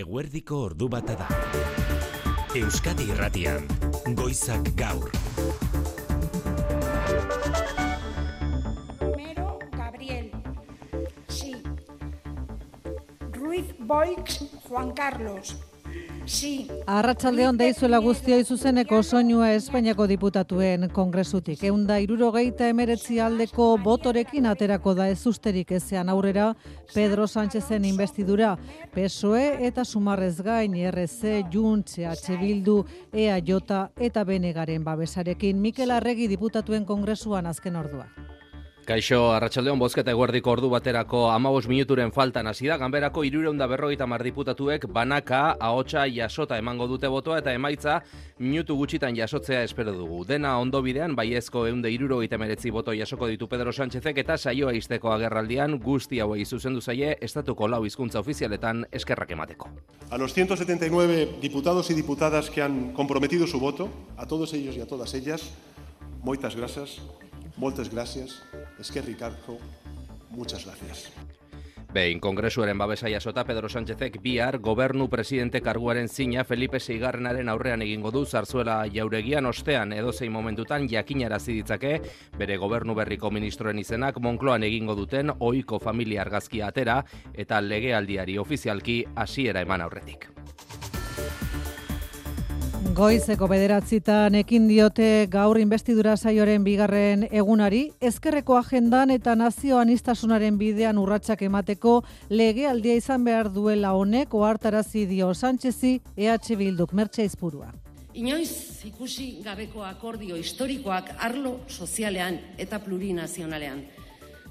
Eguerdiko ordu bata. Euskadi Irratian, Goizak Gaur. Romero Gabriel. Sí. Ruiz Boix Juan Carlos. Sí. Arratsaldeon deizuela guztia izuzeneko soinua Espainiako diputatuen kongresutik. Eunda irurogeita emeretzi aldeko botorekin aterako da ez usterik ezean aurrera Pedro Sánchezen investidura. PSOE eta Sumarrez gain RC, Junts, EH Bildu, EAJ eta Benegaren babesarekin. Mikel Arregi diputatuen kongresuan azken ordua. Kaixo, arratsaldeon bozketa eguerdiko ordu baterako amabos minuturen faltan hasi da, ganberako irureunda berrogeita diputatuek banaka, ahotsa jasota emango dute botoa eta emaitza minutu gutxitan jasotzea espero dugu. Dena ondo bidean, baiezko eunde irurogeita meretzi boto jasoko ditu Pedro Sánchezek eta saioa izteko agerraldian guzti hauei zuzendu zaie estatuko lau hizkuntza ofizialetan eskerrak emateko. A los 179 diputados y diputadas que han comprometido su voto, a todos ellos y a todas ellas, moitas grasas, moltes gràcies, eskerrik asko, muchas gracias. Behin, kongresuaren babesa jasota Pedro Sánchezek bihar gobernu presidente karguaren zina Felipe Seigarrenaren aurrean egingo du zarzuela jauregian ostean edozein momentutan jakinarazi ditzake bere gobernu berriko ministroen izenak Monkloan egingo duten ohiko familia argazkia atera eta legealdiari ofizialki hasiera eman aurretik. Goizeko bederatzitan ekin diote gaur investidura saioren bigarren egunari, ezkerreko agendan eta nazioan iztasunaren bidean urratsak emateko legealdia izan behar duela honek ohartarazi dio Sánchezi EH Bilduk mertxe izpurua. Inoiz ikusi gabeko akordio historikoak arlo sozialean eta plurinazionalean.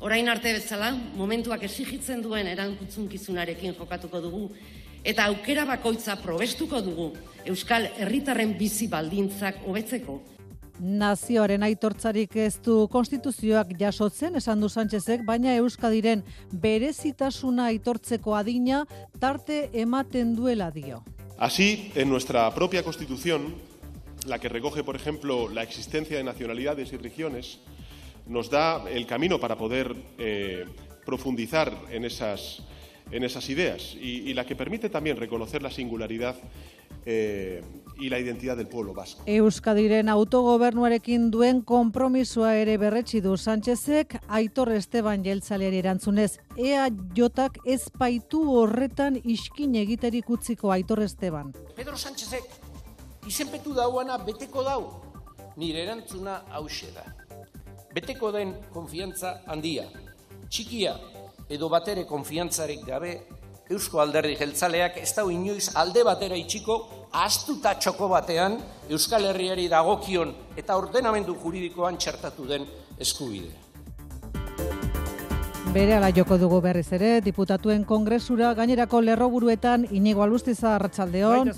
Orain arte bezala, momentuak exigitzen duen erankutsunkizunarekin jokatuko dugu eta aukera bakoitza probestuko dugu Euskal Herritarren bizi baldintzak hobetzeko. Nazioaren aitortzarik ez du konstituzioak jasotzen, esan du Sánchezek, baina Euskadiren berezitasuna aitortzeko adina tarte ematen duela dio. Así, en nuestra propia Constitución, la que recoge, por ejemplo, la existencia de nacionalidades y regiones, nos da el camino para poder eh, profundizar en esas, en esas ideas y, y la que permite también reconocer la singularidad eh, y la identidad del pueblo vasco. Euskadiren autogobernuarekin duen konpromisoa ere berretsi du Sánchezek Aitor Esteban jeltzaleari erantzunez. Ea jotak ez baitu horretan iskin egiterik utziko Aitor Esteban. Pedro Sánchezek izenpetu dauana beteko dau. Nire erantzuna hause da. Beteko den konfiantza handia. Txikia edo batere konfiantzarik gabe Eusko Alderdi Jeltzaleak ez dau inoiz alde batera itxiko astuta txoko batean Euskal Herriari dagokion eta ordenamendu juridikoan txertatu den eskubidea. Bere ala joko dugu berriz ere, diputatuen kongresura, gainerako lerroburuetan, inigo alustiza arratsaldeon,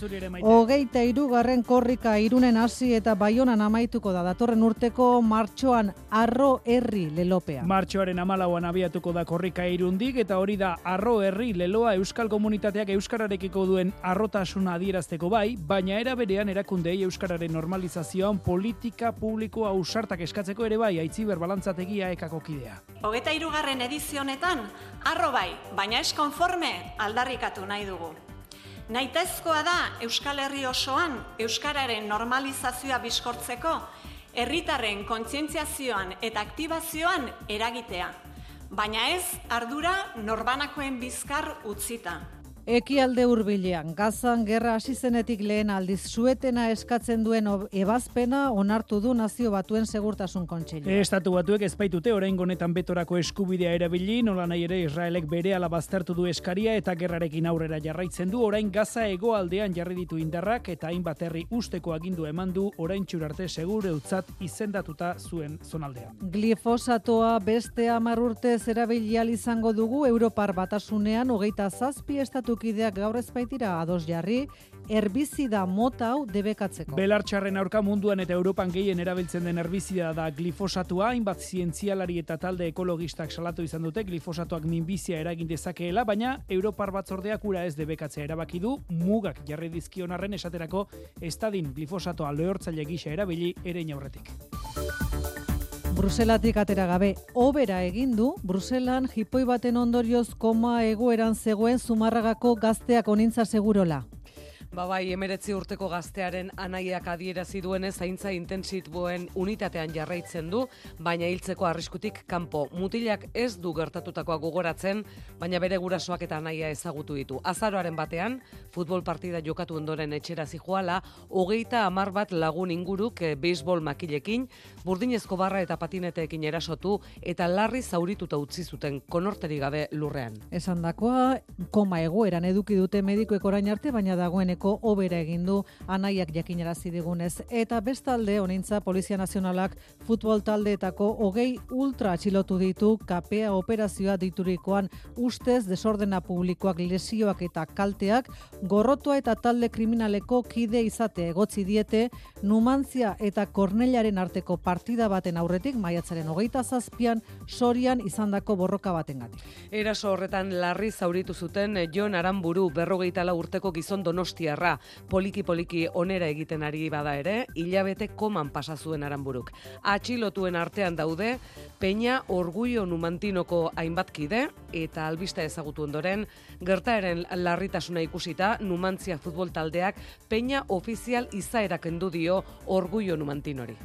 hogeita irugarren korrika irunen hasi eta baionan amaituko da datorren urteko martxoan arro herri lelopea. Martxoaren amalauan abiatuko da korrika irundik eta hori da arro herri leloa Euskal Komunitateak Euskararekiko duen arrotasuna adierazteko bai, baina era berean erakundei Euskararen normalizazioan politika publiko ausartak eskatzeko ere bai, aitziber balantzategia ekako kidea. Hogeita irugarren edizionetan, arro bai, baina ez konforme aldarrikatu nahi dugu. Naitezkoa da Euskal Herri osoan Euskararen normalizazioa bizkortzeko, herritarren kontzientziazioan eta aktibazioan eragitea. Baina ez ardura norbanakoen bizkar utzita. Ekialde hurbilean, gazan gerra hasi zenetik lehen aldiz suetena eskatzen duen ebazpena onartu du nazio batuen segurtasun kontseilu. Estatu batuek ezpaitute orain honetan betorako eskubidea erabili, nola nahi ere Israelek bere ala baztertu du eskaria eta gerrarekin aurrera jarraitzen du, orain gaza hegoaldean jarri ditu indarrak eta hainbat herri usteko agindu eman du orain txurarte segure utzat izendatuta zuen zonaldean. Glifosatoa beste hamar urte erabili izango dugu Europar batasunean hogeita zazpi estatukideak gaur ezpaitira ados jarri, herbizida mota hau debekatzeko. Belartxarren aurka munduan eta Europan gehien erabiltzen den herbizida da glifosatua, hainbat zientzialari eta talde ekologistak salatu izan dute glifosatoak minbizia eragin dezakeela, baina Europar batzordeak ura ez debekatzea erabaki du, mugak jarri dizkion arren esaterako estadin glifosatoa lehortzaile gisa erabili ere aurretik. Bruselatik atera gabe, obera egin du, Bruselan jipoi baten ondorioz koma egoeran zegoen zumarragako gazteak onintza segurola. Ba bai, emeretzi urteko gaztearen anaiak adierazi duenez zaintza intensituen unitatean jarraitzen du, baina hiltzeko arriskutik kanpo. Mutilak ez du gertatutakoa gogoratzen, baina bere gurasoak eta anaia ezagutu ditu. Azaroaren batean, futbol partida jokatu ondoren etxera zijoala, hogeita amar bat lagun inguruk e, beisbol makilekin, burdinezko barra eta patineteekin erasotu, eta larri zaurituta utzi zuten konorteri gabe lurrean. Esan dakoa, koma egoeran eduki dute medikoek orain arte, baina dagoeneko obera egin du. Anaiak jakinarazi digunez. Eta bestalde honintza Polizia Nazionalak futbol taldeetako hogei ultra atxilotu ditu kapea operazioa diturikoan ustez desordena publikoak lesioak eta kalteak gorrotua eta talde kriminaleko kide izate egotzi diete. Numantzia eta Kornellaren arteko partida baten aurretik maiatzaren hogeita zazpian sorian izandako borroka batengatik. Eraso horretan larri zauritu zuten Jon Aramburu berrogeita urteko gizon donostia Donostiarra poliki poliki onera egiten ari bada ere, hilabete koman pasa zuen aranburuk. Atxilotuen artean daude, Peña Orgullo Numantinoko hainbat kide eta albista ezagutu ondoren, gertaeren larritasuna ikusita Numantzia futbol taldeak Peña ofizial izaera kendu dio Orgullo Numantinori.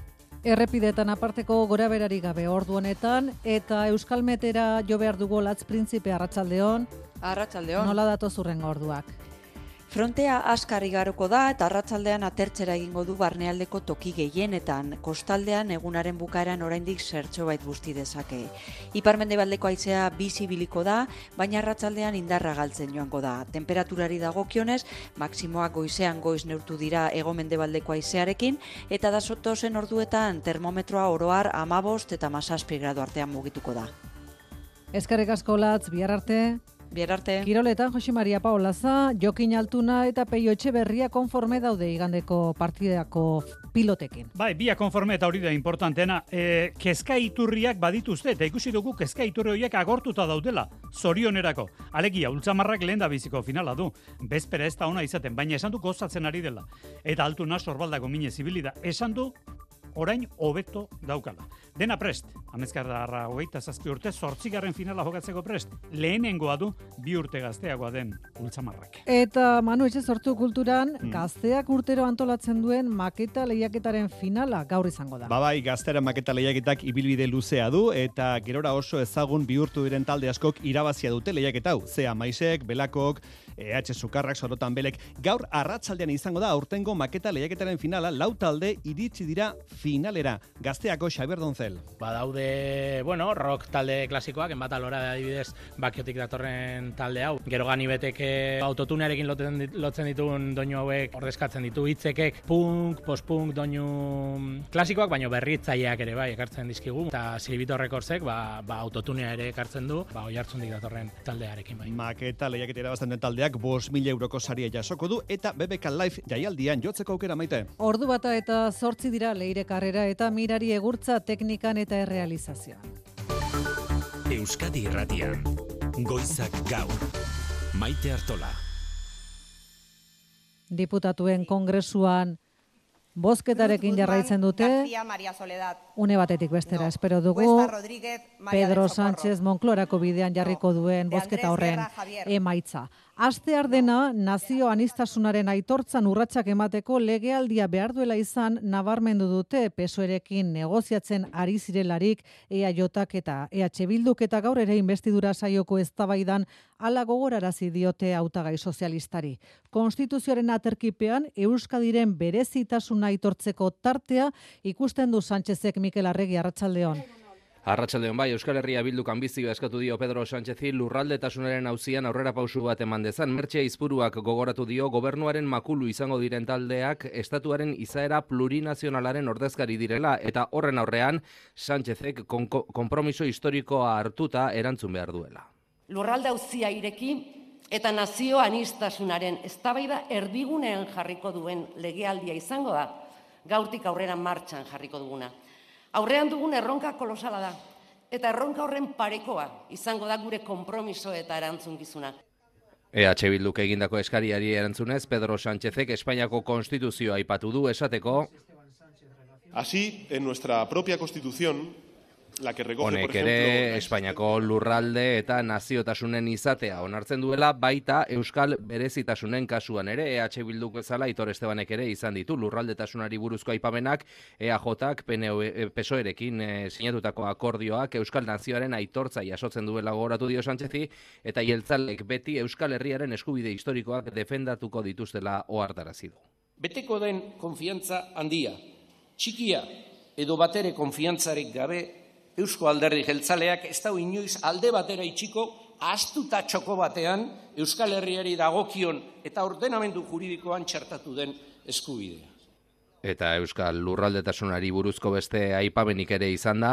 Errepidetan aparteko gora berari gabe ordu honetan eta Euskalmetera jo behar dugu latz printzipe arratsaldeon. Arratsaldeon. Nola dato zurren orduak? Frontea askar igaroko da eta arratsaldean atertzera egingo du barnealdeko toki gehienetan, kostaldean egunaren bukaeran oraindik zertxo bait busti dezake. Iparmendebaldeko aizea bizibiliko da, baina arratsaldean indarra galtzen joango da. Temperaturari dagokionez, maksimoak goizean goiz neurtu dira egomendebaldeko aizearekin, eta da sotozen orduetan termometroa oroar amabost eta masazpi gradu artean mugituko da. Eskarrik asko latz, bihar arte. Bier arte. Kiroletan Jose Maria Paolaza, Jokin Altuna eta Peio Etxeberria konforme daude igandeko partideako pilotekin. Bai, bia konforme eta hori da importantena. E, kezka iturriak badituzte, eta ikusi dugu kezka iturri horiek agortuta daudela, zorionerako. Alegia, ultzamarrak lehen da biziko finala du. Bezpera ez da ona izaten, baina esan du gozatzen ari dela. Eta altuna sorbaldako mine zibilida. Esan du orain hobeto daukala. Dena prest, amezkarra hogeita zazpi urte, sortzigarren finala jokatzeko prest, lehenengoa du bi urte gazteagoa den ultzamarrak. Eta Manu Etxe sortu kulturan, hmm. gazteak urtero antolatzen duen maketa lehiaketaren finala gaur izango da. Babai, gaztera maketa lehiaketak ibilbide luzea du, eta gerora oso ezagun bihurtu diren talde askok irabazia dute lehiaketau. Zea maisek, belakok, EH Sukarrak, Sorotan Belek, gaur arratsaldean izango da aurtengo maketa lehiaketaren finala, lau talde iritsi dira finalera. Gazteako Xabier Donzel. Ba daude, bueno, rock talde klasikoak, enbat alora da adibidez bakiotik datorren talde hau. Gero gani beteke autotunearekin lotzen, lotzen dituen doinu hauek ordezkatzen ditu hitzekek punk, post-punk doinu klasikoak, baino berritzaileak ere bai, ekartzen dizkigu. Eta Silvito Recordsek, ba, ba autotunea ere ekartzen du, ba oi datorren taldearekin bai. Maketa lehiaketera bastan taldea bos mila euroko saria jasoko du eta BBK Live jaialdian jotzeko aukera maite. Ordu bata eta zortzi dira leire karrera eta mirari egurtza teknikan eta errealizazioa. Euskadi Irratian, Goizak Gaur, Maite Artola. Diputatuen kongresuan Bozketarekin jarraitzen dute, une batetik bestera, espero dugu, Pedro Sánchez Monclorako bidean jarriko duen bozketa horren emaitza. Aste ardena, nazio anistasunaren aitortzan urratsak emateko legealdia behar duela izan nabarmendu dute pesoerekin negoziatzen ari zirelarik EAJak eta EH Bilduk eta gaur ere investidura saioko eztabaidan ala gogorarazi diote hautagai sozialistari. Konstituzioaren aterkipean Euskadiren berezitasuna aitortzeko tartea ikusten du Sánchezek Mikel Arregi Arratsaldeon. Arratsaldeon bai, Euskal Herria bildu ambizioa eskatu dio Pedro Sánchezi lurraldetasunaren auzian aurrera pausu bat eman dezan. Mertxea izpuruak gogoratu dio gobernuaren makulu izango diren taldeak estatuaren izaera plurinazionalaren ordezkari direla eta horren aurrean Sánchezek konpromiso historikoa hartuta erantzun behar duela. Lurralde auzia ireki eta nazio anistasunaren eztabaida erdigunean jarriko duen legealdia izango da gaurtik aurrera martxan jarriko duguna. Aurrean dugun erronka kolosala da, eta erronka horren parekoa izango da gure konpromiso eta erantzun gizuna. EH Bilduk egindako eskariari erantzunez, Pedro Sánchezek Espainiako konstituzioa aipatu du esateko. Así, en nuestra propia Constitución, Honek por ejemplo, ere la Espainiako lurralde eta naziotasunen izatea onartzen duela baita Euskal berezitasunen kasuan ere EH Bilduk bezala Itor Estebanek ere izan ditu lurraldetasunari buruzko aipamenak EAJak PNV PSOErekin e, sinatutako akordioak Euskal nazioaren aitortza jasotzen duela gogoratu dio Sanchezi eta jeltzalek beti Euskal Herriaren eskubide historikoak defendatuko dituztela ohartarazi du. Beteko den konfiantza handia, txikia edo batere konfiantzarik gabe Eusko alderdi jeltzaleak ez dau inoiz alde batera itxiko astuta txoko batean Euskal Herriari dagokion eta ordenamendu juridikoan txertatu den eskubidea. Eta Euskal lurraldetasunari buruzko beste aipamenik ere izan da,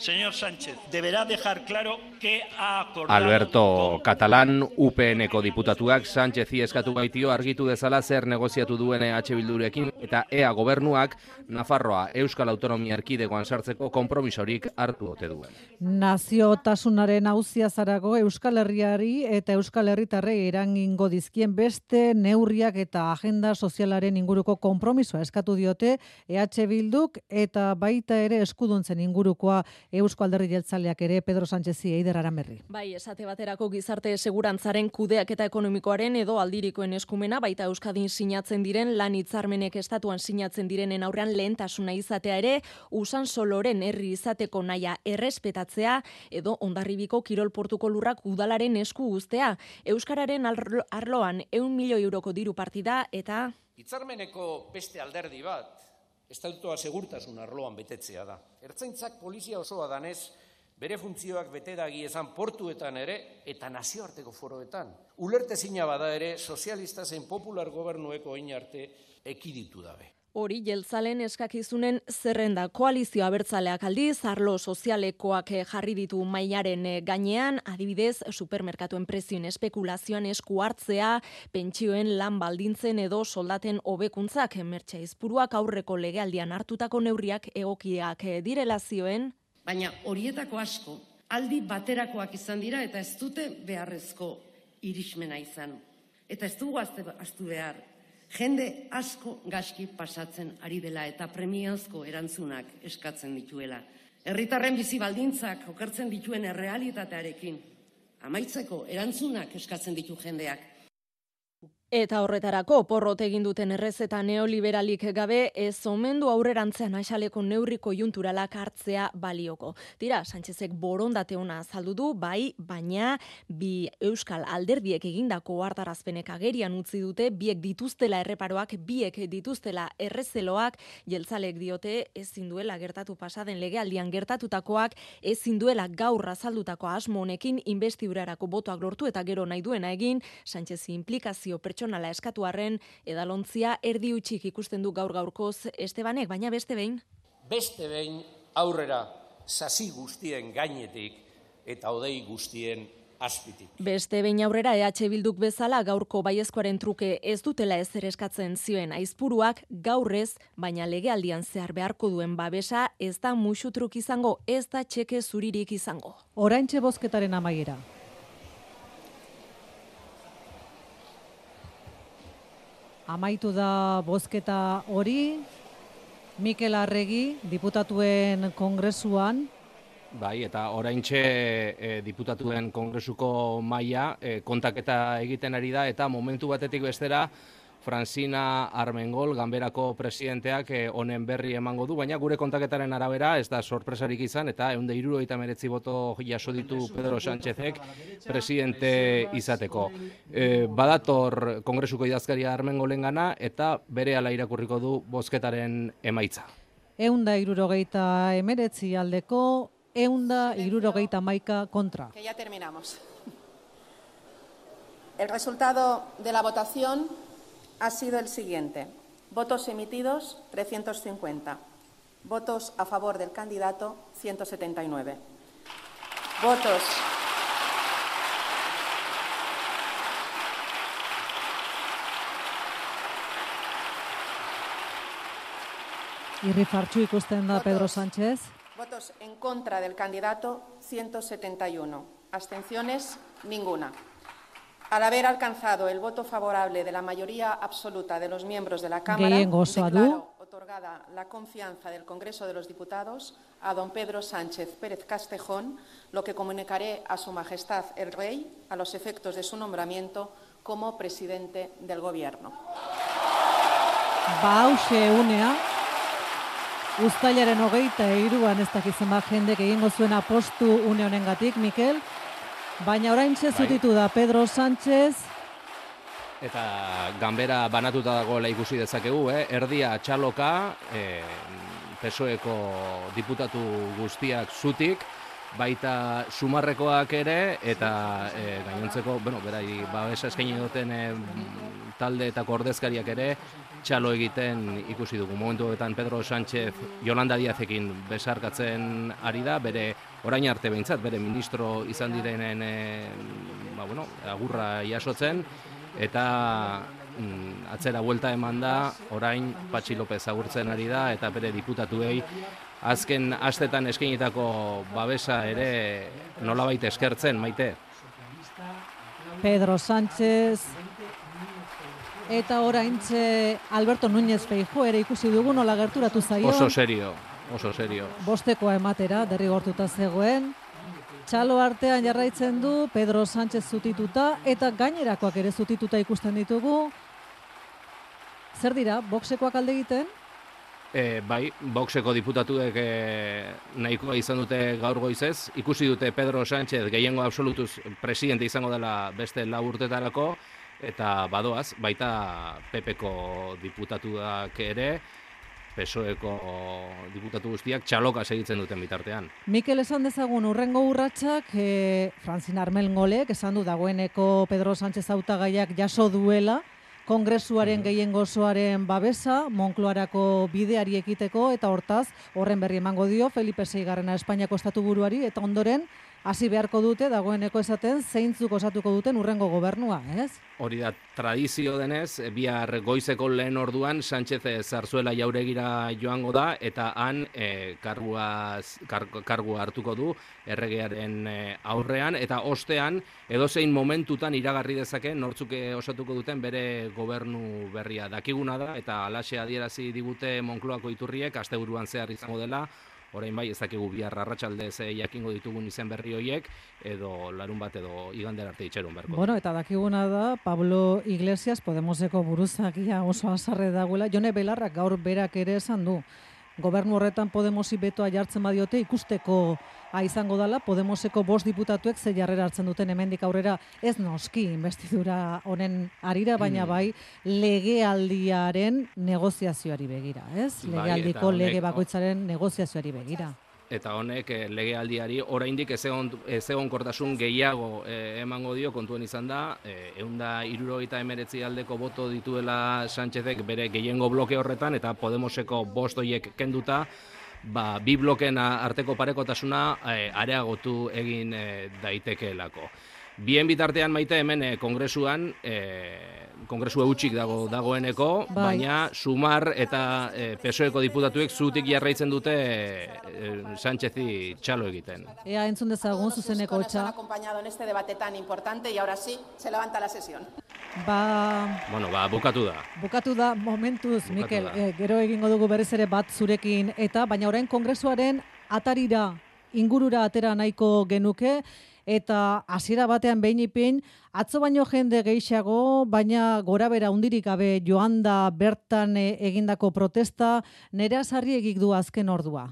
Señor Sánchez, deberá dejar claro que ha acordado... Alberto Catalán, UPNeko diputatuak Sánchezi eskatu baitio argitu dezala zer negoziatu duen EH Bildurekin eta EA gobernuak Nafarroa Euskal Autonomia Erkidegoan sartzeko konpromisorik hartu ote duen. Naziotasunaren auzia zarago Euskal Herriari eta Euskal Herritarrei erangingo dizkien beste neurriak eta agenda sozialaren inguruko konpromisoa eskatu diote EH Bilduk eta baita ere eskuduntzen ingurukoa Eusko Alderri Jeltzaleak ere Pedro Sánchezi eider aramerri. Bai, esate baterako gizarte segurantzaren kudeak eta ekonomikoaren edo aldirikoen eskumena baita Euskadin sinatzen diren lan hitzarmenek estatuan sinatzen direnen aurrean lehentasuna izatea ere usan soloren herri izateko naia errespetatzea edo ondarribiko kirolportuko lurrak udalaren esku guztea. Euskararen arlo- arloan eun milioi euroko diru partida eta Hitzarmeneko beste alderdi bat, estatutoa segurtasun arloan betetzea da. Ertzaintzak polizia osoa danez, bere funtzioak bete dagi ezan portuetan ere eta nazioarteko foroetan. Ulertezina bada ere, sozialista zein popular gobernueko oin arte ekiditu dabe. Hori jeltzalen eskakizunen zerrenda koalizio abertzaleak aldiz, arlo sozialekoak eh, jarri ditu mailaren eh, gainean, adibidez, supermerkatuen prezioen espekulazioan esku hartzea, pentsioen lan baldintzen edo soldaten hobekuntzak mertxa izpuruak aurreko legealdian hartutako neurriak egokiak eh, direla zioen, Baina horietako asko aldi baterakoak izan dira eta ez dute beharrezko irismena izan. Eta ez dugu azte, astu behar. Jende asko gaski pasatzen ari dela eta premiazko erantzunak eskatzen dituela. Herritarren bizi baldintzak okertzen dituen errealitatearekin. Amaitzeko erantzunak eskatzen ditu jendeak. Eta horretarako porrot egin duten errezeta neoliberalik gabe ez omendu aurrerantzean aixaleko neurriko junturalak hartzea balioko. Tira, Sánchezek borondate ona azaldu du, bai, baina bi euskal alderdiek egindako hartarazpenek agerian utzi dute, biek dituztela erreparoak, biek dituztela errezeloak, jeltzalek diote ezin duela gertatu pasaden legealdian gertatutakoak, ezin duela gaur azaldutako asmo honekin investidurarako botoak lortu eta gero nahi duena egin, Sánchez implikazio pertsonala eskatu arren, edalontzia erdi utxik ikusten du gaur gaurkoz Estebanek, baina beste behin. Beste behin aurrera sasi guztien gainetik eta odei guztien azpitik. Beste behin aurrera EH Bilduk bezala gaurko baiezkoaren truke ez dutela ezer eskatzen zioen aizpuruak gaurrez, baina legealdian zehar beharko duen babesa ez da musutruk izango, ez da txeke zuririk izango. Oraintxe bozketaren amaiera. Amaitu da bozketa hori, Mikel Arregi, diputatuen kongresuan, Bai, eta oraintxe e, diputatuen kongresuko maila e, kontaketa egiten ari da eta momentu batetik bestera Francina Armengol, ganberako presidenteak e, honen berri emango du, baina gure kontaketaren arabera ez da sorpresarik izan eta eunde iruro eta meretzi boto jaso ditu Pedro Sánchezek presidente izateko. E, badator kongresuko idazkaria Armengolen gana eta bere ala irakurriko du bozketaren emaitza. eunda irurogeita emeretzi aldeko, eunda irurogeita maika kontra. Que ya terminamos. El resultado de la votación ha sido el siguiente. Votos emitidos, 350. Votos a favor del candidato, 179. Votos. Irri fartxu ikusten da Pedro Sánchez. Votos en contra del candidato, 171. Abstenciones, ninguna. Al haber alcanzado el voto favorable de la mayoría absoluta de los miembros de la Cámara, declaro otorgada la confianza del Congreso de los Diputados a don Pedro Sánchez Pérez Castejón, lo que comunicaré a Su Majestad el Rey a los efectos de su nombramiento como presidente del Gobierno. Bauxe unea, Uztailaren hogeita eiruan ez dakizema jende egingo zuen apostu une honengatik, Mikel. Baina orain zutitu da Pedro Sánchez, Eta ganbera banatuta dagoela ikusi dezakegu, eh? erdia txaloka, eh, PSOEko diputatu guztiak zutik, baita sumarrekoak ere, eta eh, gainontzeko, bueno, berai, babesa eskaini duten eh, talde eta ordezkariak ere, txalo egiten ikusi dugu. Momentu honetan Pedro Sánchez Yolanda Diazekin besarkatzen ari da, bere orain arte behintzat, bere ministro izan direnen e, ba, bueno, agurra jasotzen, eta mm, atzera buelta eman da, orain Patxi López agurtzen ari da, eta bere diputatuei azken astetan eskainitako babesa ere nolabait eskertzen, maite? Pedro Sánchez eta oraintze Alberto Núñez Feijo ere ikusi dugu nola gerturatu zaio. Oso serio, oso serio. Bostekoa ematera derrigortuta zegoen. Txalo artean jarraitzen du Pedro Sánchez zutituta eta gainerakoak ere zutituta ikusten ditugu. Zer dira, boxekoak alde egiten? E, bai, boxeko diputatuek e, nahikoa izan dute gaur goizez. Ikusi dute Pedro Sánchez gehiengo absolutuz presidente izango dela beste lau urtetarako. Eta badoaz, baita PPko diputatuak ere, PSOEko diputatu guztiak txaloka segitzen duten bitartean. Mikel esan dezagun urrengo urratsak e, Franzin Armelngolek esan du dagoeneko Pedro Sánchez hautagaiak jaso duela kongresuaren gehien gozoaren babesa, Monkloarako bideari ekiteko, eta hortaz, horren berri emango dio, Felipe Seigarrena Espainiako estatu buruari, eta ondoren, hasi beharko dute dagoeneko esaten zeintzuk osatuko duten urrengo gobernua, ez? Hori da, tradizio denez, bihar goizeko lehen orduan Sánchez Zarzuela jauregira joango da eta han e, karguaz, kar, kargua hartuko du erregearen e, aurrean eta ostean edozein momentutan iragarri dezake nortzuke osatuko duten bere gobernu berria dakiguna da eta alaxe adierazi digute Monkloako iturriek asteburuan zehar izango dela orain bai ez dakigu bihar arratsaldez eh, jakingo ditugun izen berri hoiek edo larun bat edo igander arte itxerun berko. Bueno, eta dakiguna da Pablo Iglesias Podemoseko buruzakia oso azarre dagoela. Jone Belarrak gaur berak ere esan du. Gobernu horretan Podemosi betoa jartzen badiote ikusteko a izango dala Podemoseko bost diputatuek ze jarrera hartzen duten hemendik aurrera ez noski investidura honen arira baina mm. bai legealdiaren negoziazioari begira, ez? Bai, Legealdiko lege bakoitzaren negoziazioari begira eta honek eh, legealdiari oraindik ez egon ez egonkortasun gehiago eh, emango dio kontuen izan da eh, 179 aldeko boto dituela Sánchezek bere gehiengo bloke horretan eta Podemoseko bost hoiek kenduta ba, bi bloken arteko parekotasuna eh, areagotu egin eh, daitekeelako. Bien bitartean maite hemen eh, kongresuan, eh, kongresu eutxik dago dagoeneko, bai. baina sumar eta eh, pesoeko diputatuek zutik jarraitzen dute eh, Sánchezi txalo egiten. Ea entzun dezagun zuzeneko txa. acompañado en este debate tan importante y ahora sí se levanta la sesión. Ba... Bueno, ba, bukatu da. Bukatu da momentuz, bukatu Mikel, da. Eh, gero egingo dugu berriz ere bat zurekin, eta baina orain kongresuaren atarira ingurura atera nahiko genuke, eta hasiera batean behin ipin, atzo baino jende gehiago, baina gora bera undirik gabe joan da bertan e, egindako protesta, nire azarri egik du azken ordua.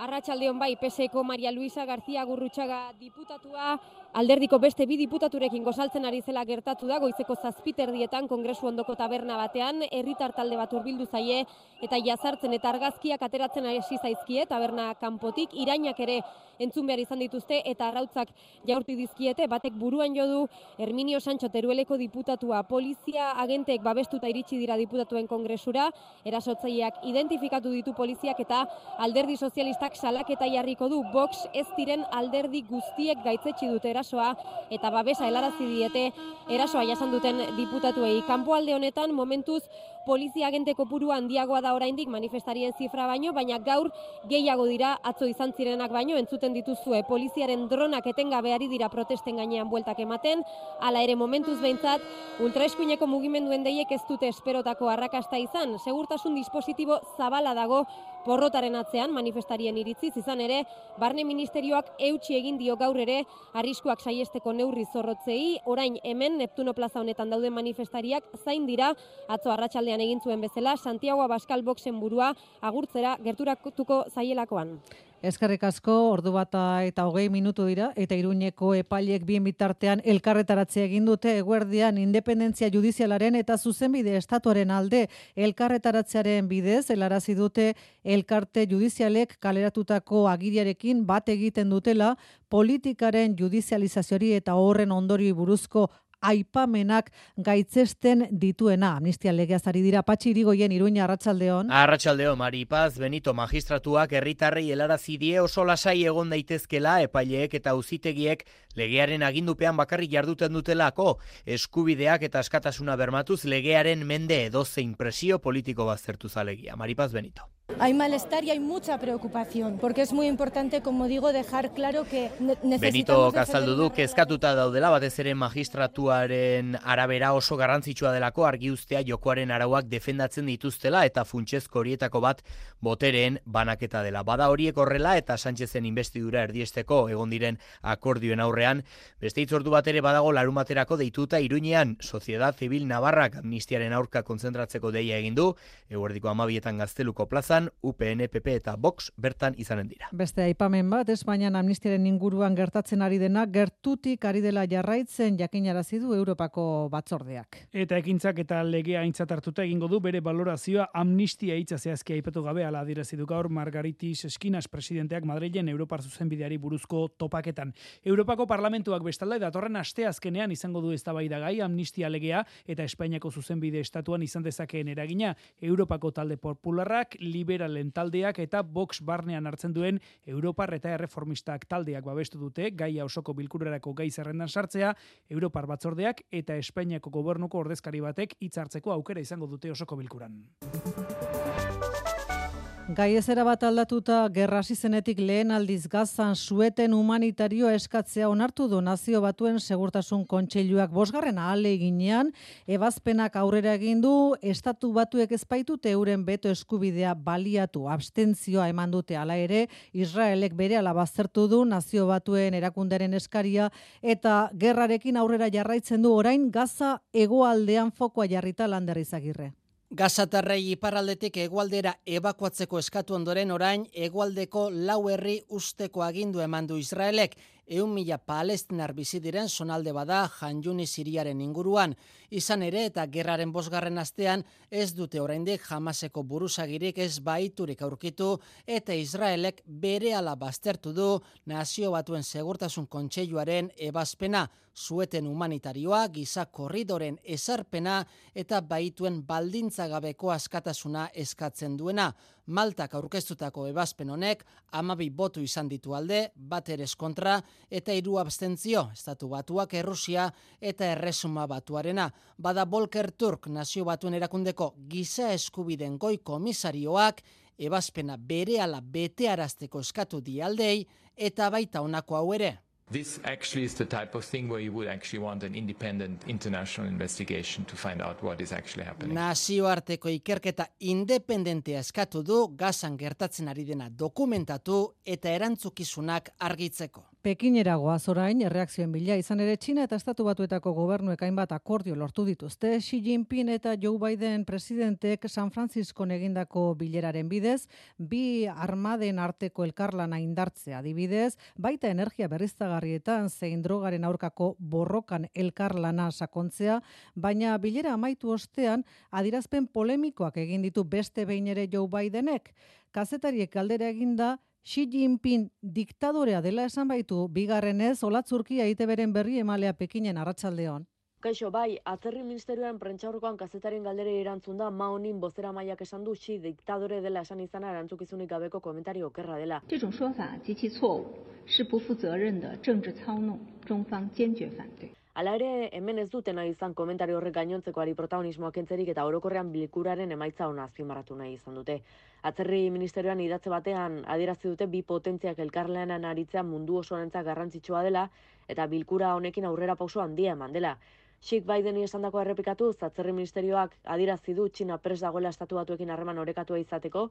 Arratxaldeon bai, PSeko Maria Luisa García Gurrutxaga diputatua, alderdiko beste bi diputaturekin gozaltzen ari zela gertatu da, goizeko zazpiterdietan kongresu ondoko taberna batean, herritar talde bat urbildu zaie, eta jazartzen eta argazkiak ateratzen hasi zaizkie, taberna kanpotik, irainak ere entzun behar izan dituzte eta arrautzak jaurti dizkiete, batek buruan jodu Herminio Sancho Terueleko diputatua. Polizia agenteek babestuta iritsi dira diputatuen kongresura, erasotzaileak identifikatu ditu poliziak eta alderdi sozialistak salaketa jarriko du. Box ez diren alderdi guztiek gaitzetsi dute erasoa eta babesa helarazi diete. Erasoa jasan duten diputatuei. Kanpoalde honetan momentuz polizia agente kopuru handiagoa da oraindik manifestarien zifra baino, baina gaur gehiago dira atzo izan zirenak baino entzuten dituzue. Poliziaren dronak etengabe ari dira protesten gainean bueltak ematen, hala ere momentuz behintzat ultraeskuineko mugimenduen deiek ez dute esperotako arrakasta izan, segurtasun dispositibo zabala dago porrotaren atzean manifestarien iritziz. Izan ere, barne ministerioak eutxi egin dio gaur ere arriskuak saiesteko neurri zorrotzei, orain hemen Neptuno plaza honetan dauden manifestariak zain dira atzo arratsaldean egin zuen bezala Santiago Abascal boxen burua agurtzera gerturatuko zaielakoan. Eskerrik asko, ordu bata eta hogei minutu dira, eta iruñeko epailek bien bitartean elkarretaratzea egin dute eguerdian independentzia judizialaren eta zuzenbide estatuaren alde elkarretaratzearen bidez, helarazi dute elkarte judizialek kaleratutako agiriarekin bat egiten dutela politikaren judizializazioari eta horren ondori buruzko aipamenak gaitzesten dituena. Amnistia legeazari dira patxi irigoien iruña arratsaldeon. Arratsaldeon Maripaz Benito magistratuak herritarrei helarazi die oso lasai egon daitezkela epaileek eta auzitegiek legearen agindupean bakarrik jarduten dutelako eskubideak eta askatasuna bermatuz legearen mende edozein presio politiko baztertu zalegia. Maripaz Benito. Hay malestar y hay mucha preocupación, porque es muy importante, como digo, dejar claro que necesitamos... Benito Kazaldu du, kezkatuta daudela, batez ere magistratuaren arabera oso garrantzitsua delako argi ustea jokoaren arauak defendatzen dituztela eta funtsezko horietako bat botereen banaketa dela. Bada horiek horrela eta Sánchezen investidura erdiesteko egon diren akordioen aurrean, beste itzordu bat ere badago larumaterako deituta iruñean Sociedad Civil Navarrak amnistiaren aurka konzentratzeko deia egin du, eguerdiko amabietan gazteluko plazan, UPN, PP eta Vox bertan izanen dira. Beste aipamen bat, Espainian amnistiaren inguruan gertatzen ari dena, gertutik ari dela jarraitzen jakinarazi du Europako batzordeak. Eta ekintzak eta legea aintzat hartuta egingo du bere valorazioa amnistia hitza zehazki aipatu gabe ala adierazi du gaur Margaritis Eskinas presidenteak Madrilen Europar zuzenbideari buruzko topaketan. Europako parlamentuak bestalde datorren aste azkenean izango du eztabaidagai amnistia legea eta Espainiako zuzenbide estatuan izan dezakeen eragina Europako talde popularrak liberalen taldeak eta Vox barnean hartzen duen Europar eta erreformistak taldeak babestu dute gaia osoko bilkurarako gai zerrendan sartzea Europar batzordeak eta Espainiako gobernuko ordezkari batek hitz hartzeko aukera izango dute osoko bilkuran. Gai ezera bat aldatuta, gerra zenetik lehen aldiz gazan sueten humanitarioa eskatzea onartu du nazio batuen segurtasun kontseiluak bosgarren ahale eginean, ebazpenak aurrera egin du, estatu batuek ezpaitute euren beto eskubidea baliatu abstentzioa eman dute hala ere, Israelek bere alabazertu du nazio batuen erakunderen eskaria, eta gerrarekin aurrera jarraitzen du orain gaza egoaldean fokoa jarrita landerrizagirre. Gazatarrei iparraldetik egualdera ebakuatzeko eskatu ondoren orain egualdeko lau herri usteko agindu eman du Israelek eun mila palestinar bizi diren sonalde bada janjuni siriaren inguruan. Izan ere eta gerraren bosgarren astean ez dute oraindik jamaseko buruzagirik ez baiturik aurkitu eta Israelek bere ala baztertu du nazio batuen segurtasun kontseiluaren ebazpena zueten humanitarioa, giza korridoren esarpena eta baituen baldintzagabeko askatasuna eskatzen duena. Maltak aurkeztutako ebazpen honek amabi botu izan ditu alde, bat eres kontra, eta hiru abstentzio, estatu batuak Errusia eta erresuma batuarena. Bada Volker Turk nazio batuen erakundeko giza eskubiden goi komisarioak, ebazpena bere ala betearazteko eskatu dialdei, eta baita honako hau ere. This actually is the type of thing where you would actually want an independent international investigation to find out what is actually happening. Nazioarteko ikerketa independentea eskatu du gazan gertatzen ari dena dokumentatu eta erantzukizunak argitzeko. Pekinera goaz orain, erreakzioen bila izan ere Txina eta Estatu Batuetako gobernuek hainbat akordio lortu dituzte. Xi Jinping eta Joe Biden presidentek San Francisco egindako bileraren bidez, bi armaden arteko elkarlana indartzea adibidez, baita energia berriztagarrietan zein drogaren aurkako borrokan elkarlana sakontzea, baina bilera amaitu ostean adirazpen polemikoak egin ditu beste behin ere Joe Bidenek. Kazetariek galdera eginda, Xi Jinping diktadorea dela esan baitu bigarrenez olatzurkia beren berri emalea Pekinen arratsaldeon. Kaixo, bai, atzerri ministerioan prentxaurkoan kazetaren galdere erantzun da ma honin bozera maiak esan du xi diktadore dela esan izana erantzukizunik gabeko komentario okerra dela. 这种说法极其错误，是不负责任的政治操弄，中方坚决反对。 Hala ere, hemen ez dutena izan komentario horrek gainontzekoari protagonismoak entzerik eta orokorrean bilkuraren emaitza ona azpimarratu nahi izan dute. Atzerri ministerioan idatze batean adierazi dute bi potentziak elkarleanan aritzea mundu osoarentzat garrantzitsua dela eta bilkura honekin aurrera pauso handia eman dela. Xik Bideni esan dako errepikatu, zatzerri ministerioak adirazi du Txina pres dagoela estatu batuekin harreman orekatua izateko,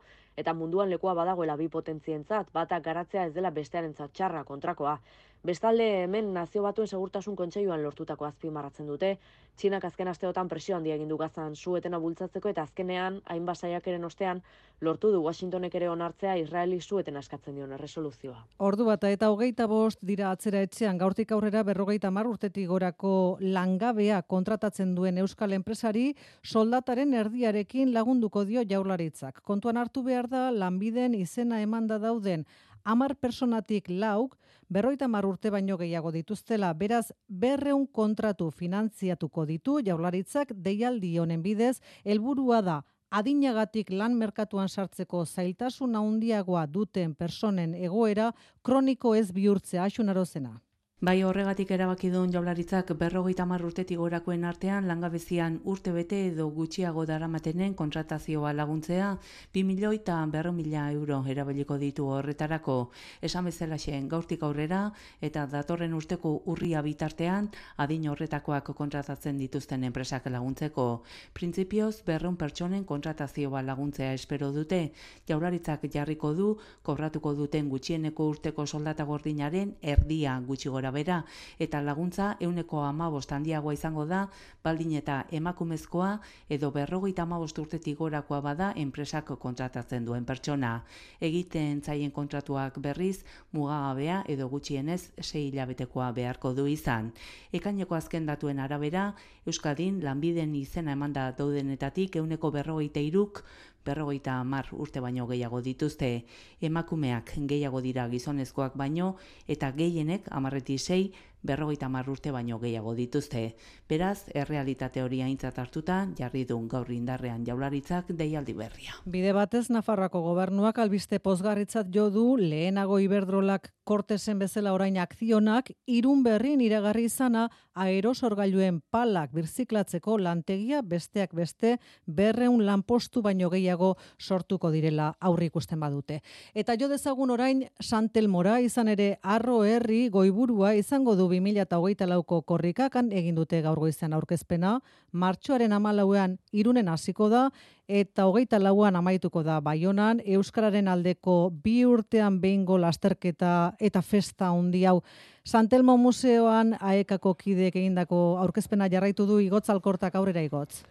eta munduan lekua badagoela bi potentzientzat, batak garatzea ez dela bestearen txarra kontrakoa. Bestalde hemen nazio batuen segurtasun kontseiluan lortutako azpimarratzen dute, Txinak azken asteotan presio handia egin du gazan suetena bultzatzeko eta azkenean, hainbat saiakeren ostean, lortu du Washingtonek ere onartzea Israeli sueten askatzen dion erresoluzioa. Ordu bata eta hogeita bost dira atzera etxean gaurtik aurrera berrogeita mar urtetik gorako langabea kontratatzen duen euskal enpresari soldataren erdiarekin lagunduko dio jaularitzak. Kontuan hartu behar da lanbiden izena emanda dauden amar personatik lauk, berroita mar urte baino gehiago dituztela, beraz, berreun kontratu finantziatuko ditu, jaularitzak deialdi honen bidez, helburua da, adinagatik lan merkatuan sartzeko zailtasun handiagoa duten personen egoera kroniko ez bihurtzea. Asunarozena. Bai horregatik erabaki duen jaularitzak berrogeita mar urtetik gorakoen artean langabezian urte bete edo gutxiago daramatenen kontratazioa laguntzea 2 milioi eta berro mila euro erabiliko ditu horretarako esan bezala gaurtik aurrera eta datorren urteko urria bitartean adin horretakoak kontratatzen dituzten enpresak laguntzeko. Printzipioz berrun pertsonen kontratazioa laguntzea espero dute jaularitzak jarriko du kobratuko duten gutxieneko urteko soldata gordinaren erdia gutxi gora bera eta laguntza euneko amabost handiagoa izango da, baldin eta emakumezkoa edo berrogeita amabost urtetik gorakoa bada enpresak kontratatzen duen pertsona. Egiten zaien kontratuak berriz, mugagabea edo gutxienez sei hilabetekoa beharko du izan. Ekaineko azken datuen arabera, Euskadin lanbiden izena emanda daudenetatik euneko berrogeita iruk berrogeita mar urte baino gehiago dituzte, emakumeak. Gehiago dira gizonezkoak baino, eta gehienek amarreti sei berrogeita urte baino gehiago dituzte. Beraz, errealitate hori aintzat hartuta, jarri duen gaur indarrean jaularitzak deialdi berria. Bide batez, Nafarroako gobernuak albiste pozgarritzat jo du lehenago iberdrolak kortesen bezala orain akzionak, irun berrin iragarri izana aerosorgailuen palak birziklatzeko lantegia besteak beste berreun lanpostu baino gehiago sortuko direla aurri ikusten badute. Eta jo dezagun orain Santelmora izan ere arro herri goiburua izango du 2008 lauko korrikakan egin dute gaur goizan aurkezpena, martxoaren amalauean irunen hasiko da, eta hogeita lauan amaituko da Baionan, Euskararen aldeko bi urtean behingo lasterketa eta festa hundi hau. Santelmo Museoan aekako kideek egindako aurkezpena jarraitu du igotzalkortak aurrera igotz.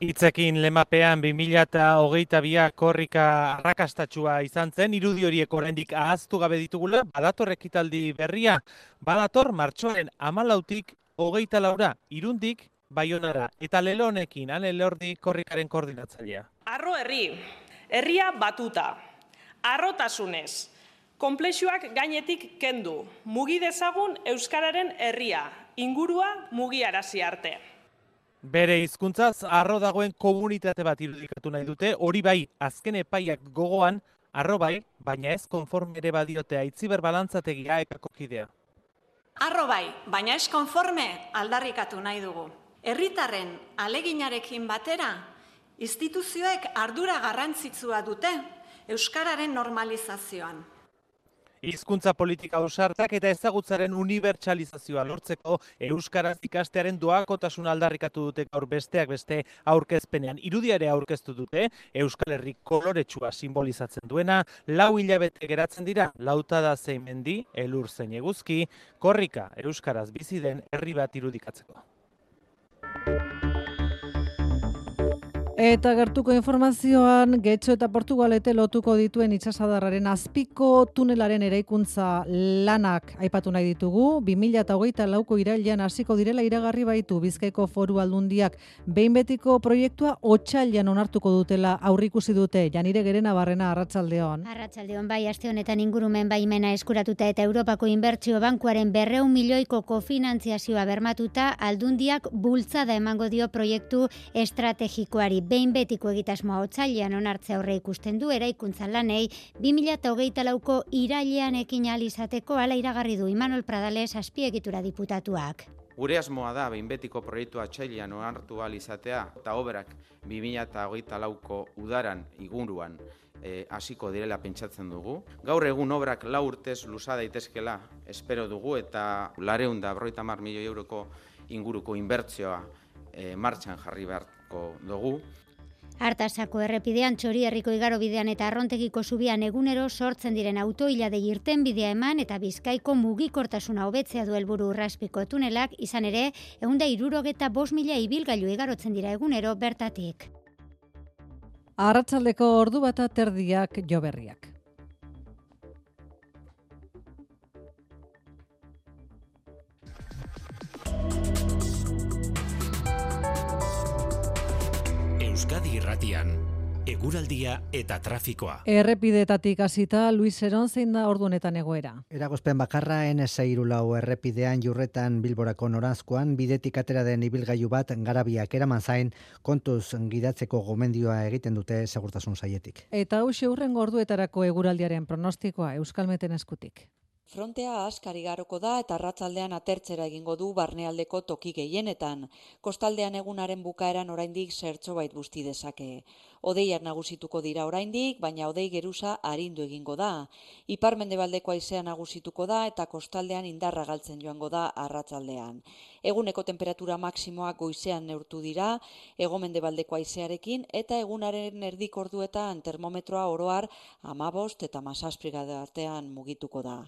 Itzekin lemapean 2022 korrika arrakastatxua izan zen, irudi horiek oraindik ahaztu gabe ditugula, badator ekitaldi berria, badator martxoaren amalautik hogeita laura, irundik baionara, eta lelo honekin, ane lehordi korrikaren koordinatzailea. Arro herri, herria batuta, arrotasunez, komplexuak gainetik kendu, mugi dezagun Euskararen herria, ingurua mugiarazi arte. Bere hizkuntzaz arro dagoen komunitate bat irudikatu nahi dute, hori bai, azken epaiak gogoan, arro bai, baina ez konforme ere badiote aitziber balantzategi aekako kidea. Arro bai, baina ez konforme aldarrikatu nahi dugu. Herritarren aleginarekin batera, instituzioek ardura garrantzitsua dute Euskararen normalizazioan. Hizkuntza politika osartak eta ezagutzaren unibertsalizazioa lortzeko euskaraz ikastearen doakotasun aldarrikatu dute gaur besteak beste aurkezpenean. Irudiare aurkeztu dute Euskal Herri koloretsua simbolizatzen duena, lau hilabete geratzen dira, lautada zein mendi, elur zein eguzki, korrika euskaraz bizi den herri bat irudikatzeko. Eta gertuko informazioan, Getxo eta Portugalete lotuko dituen itxasadarraren azpiko tunelaren eraikuntza lanak aipatu nahi ditugu. 2008 lauko irailean hasiko direla iragarri baitu Bizkaiko foru aldundiak behin betiko proiektua otxailan onartuko dutela aurrikusi dute. Janire gerena barrena arratsaldeon. Arratsaldeon bai, aste honetan ingurumen baimena eskuratuta eta Europako inbertsio bankuaren berreun milioiko kofinantziazioa bermatuta aldundiak bultzada emango dio proiektu estrategikoari behin betiko egitasmoa otzailean onartzea aurre ikusten du eraikuntzan lanei 2008 lauko irailean ekin alizateko ala iragarri du Imanol Pradales azpiegitura diputatuak. Gure asmoa da, behin betiko proiektu atxailian oartu izatea eta oberak 2008 lauko udaran iguruan eh, hasiko direla pentsatzen dugu. Gaur egun obrak lau urtez luza daitezkela espero dugu eta lareun da berroita mar milioi euroko inguruko inbertzioa e, martxan jarri beharko dugu. Artasako errepidean txori herriko igaro bidean eta arrontegiko zubian egunero sortzen diren autoila de irten bidea eman eta bizkaiko mugikortasuna hobetzea du helburu urraspiko tunelak izan ere eunda irurogeta bos mila ibilgailu igarotzen dira egunero bertatik. Arratsaldeko ordu bata terdiak joberriak. Euskadi Irratian eguraldia eta trafikoa. Errepideetatik hasita Luis Seron zein da ordunetan egoera. Eragozpen bakarra N6 errepidean jurretan Bilborako norazkoan bidetik atera den ibilgailu bat garabiak eraman zain kontuz gidatzeko gomendioa egiten dute segurtasun saietik. Eta hau urrengo orduetarako eguraldiaren pronostikoa Euskalmeten eskutik. Frontea askari garoko da eta arratzaldean atertzera egingo du barnealdeko toki gehienetan. Kostaldean egunaren bukaeran oraindik zertxo bait busti dezake. Odeiak nagusituko dira oraindik, baina odei geruza arindu egingo da. Ipar mendebaldeko aizea nagusituko da eta kostaldean indarra galtzen joango da arratzaldean. Eguneko temperatura maksimoak goizean neurtu dira, ego mendebaldeko aizearekin eta egunaren erdik orduetan termometroa oroar amabost eta masasprigade artean mugituko da.